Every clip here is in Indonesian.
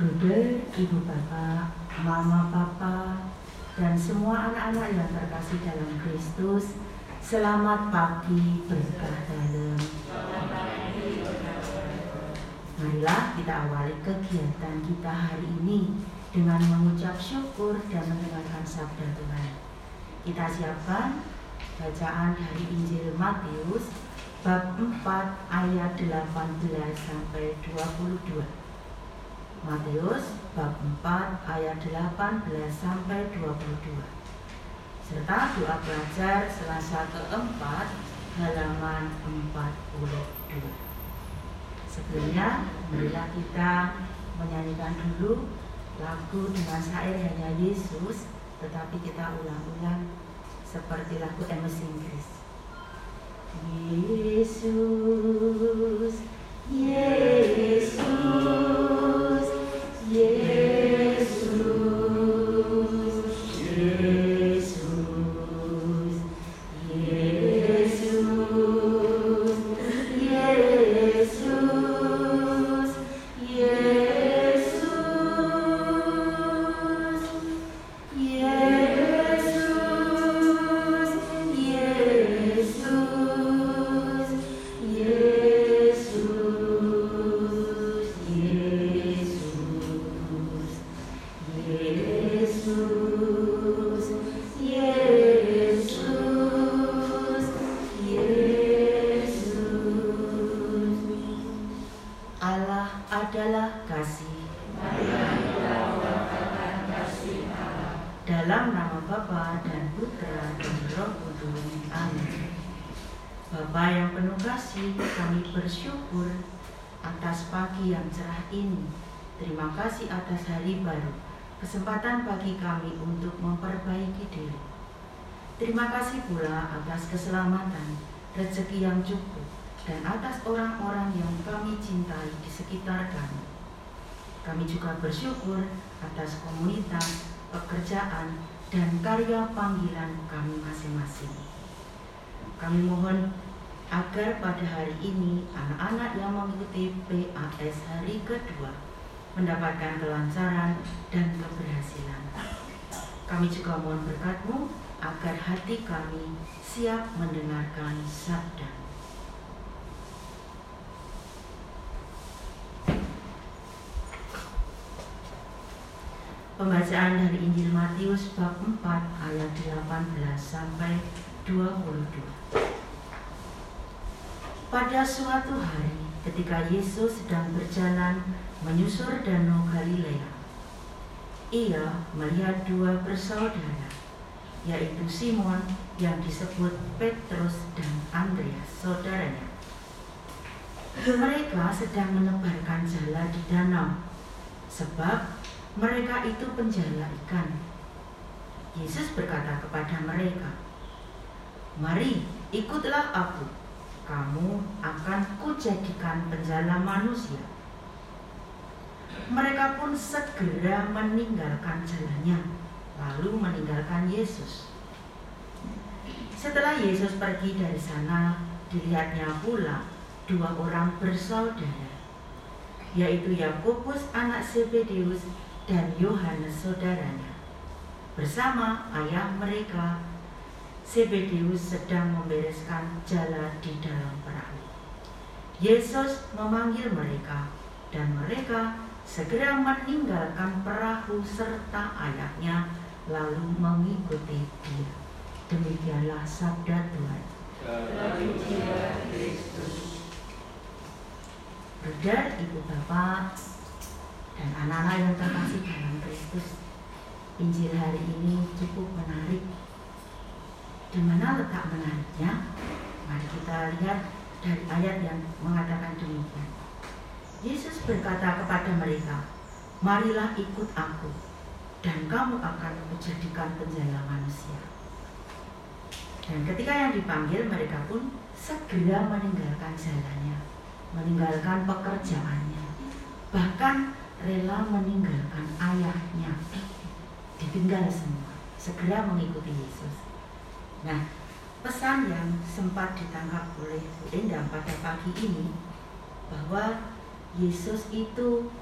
Bruder, Ibu Bapak, Mama Papa, dan semua anak-anak yang terkasih dalam Kristus, selamat pagi berkah dalam. Marilah kita awali kegiatan kita hari ini dengan mengucap syukur dan mendengarkan sabda Tuhan. Kita siapkan bacaan dari Injil Matius bab 4 ayat 18 sampai 22. Matius bab 4 ayat 18 sampai 22 serta doa pelajar Selasa keempat halaman 42 sebelumnya marilah kita menyanyikan dulu lagu dengan syair hanya Yesus tetapi kita ulang-ulang seperti lagu MS Inggris. Yesus Yesus Yeah. Adalah kasih dalam nama Bapa dan Putra dan Roh Kudus. Amin. Bapa yang penuh kasih, kami bersyukur atas pagi yang cerah ini. Terima kasih atas hari baru, kesempatan bagi kami untuk memperbaiki diri. Terima kasih pula atas keselamatan, rezeki yang cukup, dan atas orang-orang yang kami cintai di sekitar kami. Kami juga bersyukur atas komunitas, pekerjaan, dan karya panggilan kami masing-masing. Kami mohon agar pada hari ini anak-anak yang mengikuti PAS hari kedua mendapatkan kelancaran dan keberhasilan. Kami juga mohon berkatmu agar hati kami siap mendengarkan sabda. Pembacaan dari Injil Matius bab 4 ayat 18 sampai 22. Pada suatu hari ketika Yesus sedang berjalan menyusur danau Galilea, ia melihat dua bersaudara, yaitu Simon yang disebut Petrus dan Andreas, saudaranya. Mereka sedang menebarkan jala di danau, sebab mereka itu penjala ikan. Yesus berkata kepada mereka, "Mari, ikutlah aku. Kamu akan kujadikan penjala manusia." Mereka pun segera meninggalkan jalannya, lalu meninggalkan Yesus. Setelah Yesus pergi dari sana, dilihatnya pula dua orang bersaudara, yaitu Yakobus anak Zebedeus dan Yohanes saudaranya. Bersama ayah mereka, Zebedeus sedang membereskan jala di dalam perahu. Yesus memanggil mereka, dan mereka segera meninggalkan perahu serta ayahnya, lalu mengikuti dia. Demikianlah sabda Tuhan. Brother, Ibu Bapak, dan anak-anak yang terkasih dalam Kristus. Injil hari ini cukup menarik. Di mana letak menariknya? Mari kita lihat dari ayat yang mengatakan demikian. Yesus berkata kepada mereka, Marilah ikut aku, dan kamu akan menjadikan penjala manusia. Dan ketika yang dipanggil, mereka pun segera meninggalkan jalannya, meninggalkan pekerjaannya, bahkan rela meninggalkan ayahnya, ditinggal semua, segera mengikuti Yesus. Nah, pesan yang sempat ditangkap oleh Bu Endang pada pagi ini bahwa Yesus itu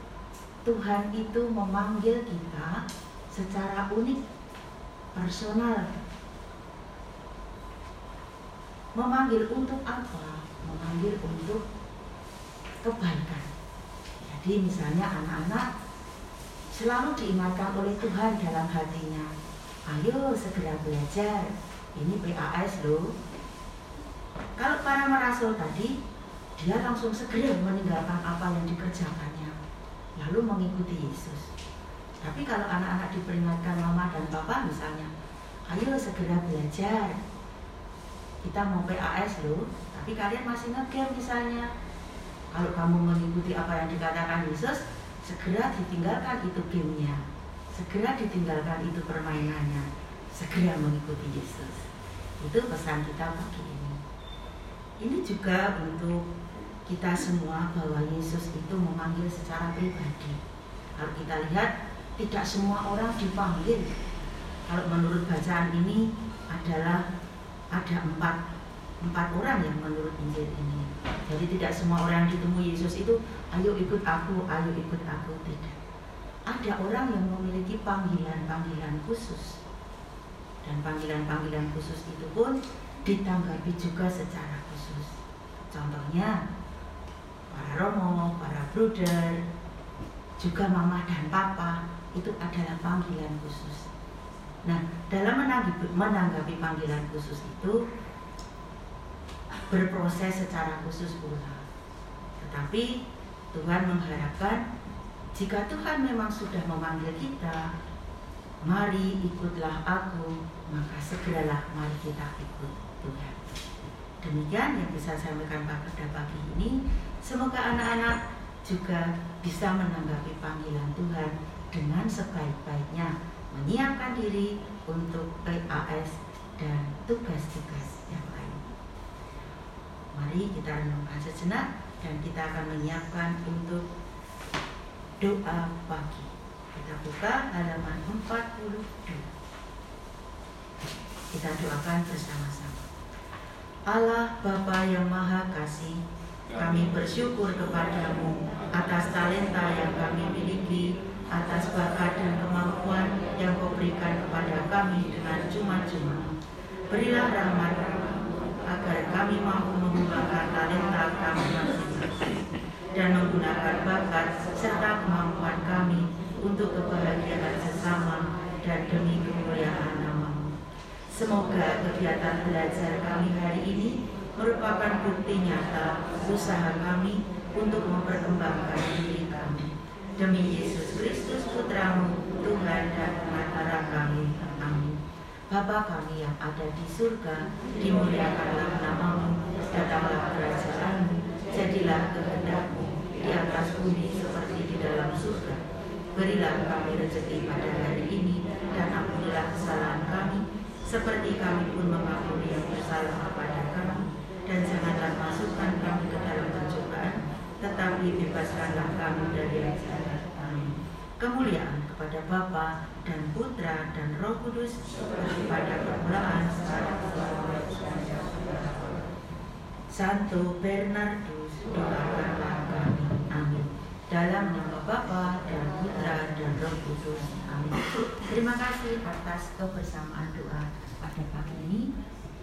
Tuhan itu memanggil kita secara unik, personal. Memanggil untuk apa? Memanggil untuk kebaikan. Jadi misalnya anak-anak selalu diingatkan oleh Tuhan dalam hatinya, ayo segera belajar, ini PAS loh. Kalau para merasul tadi, dia langsung segera meninggalkan apa yang dikerjakannya, lalu mengikuti Yesus. Tapi kalau anak-anak diperingatkan mama dan papa misalnya, ayo segera belajar. Kita mau PAS loh, tapi kalian masih ngegame misalnya. Kalau kamu mengikuti apa yang dikatakan Yesus, segera ditinggalkan itu gamenya, segera ditinggalkan itu permainannya, segera mengikuti Yesus. Itu pesan kita pagi ini. Ini juga untuk kita semua bahwa Yesus itu memanggil secara pribadi. Kalau kita lihat tidak semua orang dipanggil. Kalau menurut bacaan ini adalah ada empat empat orang yang menurut. Jadi tidak semua orang yang ditemui Yesus itu, ayo ikut aku, ayo ikut aku tidak. Ada orang yang memiliki panggilan-panggilan khusus dan panggilan-panggilan khusus itu pun ditanggapi juga secara khusus. Contohnya para romo, para bruder, juga mama dan papa itu adalah panggilan khusus. Nah, dalam menanggapi, menanggapi panggilan khusus itu berproses secara khusus pula. Tetapi Tuhan mengharapkan jika Tuhan memang sudah memanggil kita, mari ikutlah aku, maka segeralah mari kita ikut Tuhan. Demikian yang bisa saya sampaikan pada pagi ini. Semoga anak-anak juga bisa menanggapi panggilan Tuhan dengan sebaik-baiknya menyiapkan diri untuk PAS dan tugas-tugas yang. Mari kita renungkan sejenak dan kita akan menyiapkan untuk doa pagi. Kita buka halaman 42. Kita doakan bersama-sama. Allah Bapa yang Maha Kasih, kami bersyukur kepadamu atas talenta yang kami miliki atas bakat dan kemampuan yang kau berikan kepada kami dengan cuma-cuma. Berilah rahmat agar kami mampu menggunakan talenta kami masing-masing dan menggunakan bakat serta kemampuan kami untuk kebahagiaan sesama dan demi kemuliaan namamu. Semoga kegiatan belajar kami hari ini merupakan bukti nyata usaha kami untuk memperkembangkan diri kami. Demi Yesus Kristus Putramu, Tuhan dan Pengatara kami. Amin. Bapa kami yang ada di surga, dimuliakanlah namamu, datanglah kerajaanmu, jadilah kehendakmu di atas bumi seperti di dalam surga. Berilah kami rezeki pada hari ini, dan ampunilah kesalahan kami, seperti kami pun mengampuni yang bersalah kepada kami. Dan janganlah masukkan kami ke dalam pencobaan, tetapi bebaskanlah kami dari yang jahat. Kemuliaan kepada Bapa dan Putra dan Roh Kudus seperti pada permulaan sekarang. Santo Bernardus doakanlah kami. Amin. Dalam nama Bapa Roh Kudus. Amin. Terima kasih atas kebersamaan doa pada pagi ini.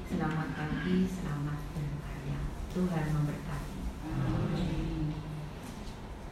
Selamat pagi selamat berkarya Tuhan memberkati